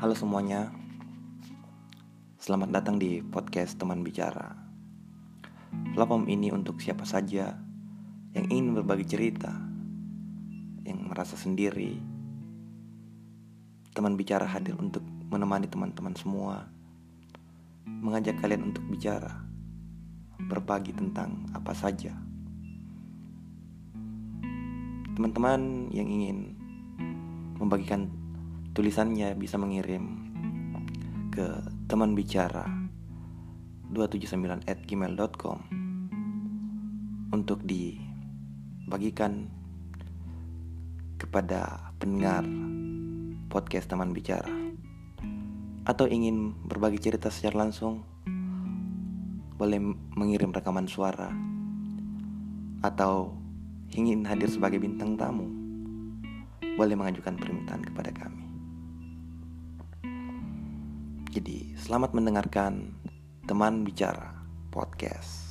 Halo semuanya, selamat datang di podcast Teman Bicara. Platform ini untuk siapa saja yang ingin berbagi cerita, yang merasa sendiri. Teman Bicara hadir untuk menemani teman-teman semua, mengajak kalian untuk bicara, berbagi tentang apa saja. Teman-teman yang ingin membagikan tulisannya bisa mengirim ke teman bicara 279 at gmail.com untuk dibagikan kepada pendengar podcast teman bicara atau ingin berbagi cerita secara langsung boleh mengirim rekaman suara atau ingin hadir sebagai bintang tamu boleh mengajukan permintaan kepada kami. Jadi, selamat mendengarkan teman bicara podcast.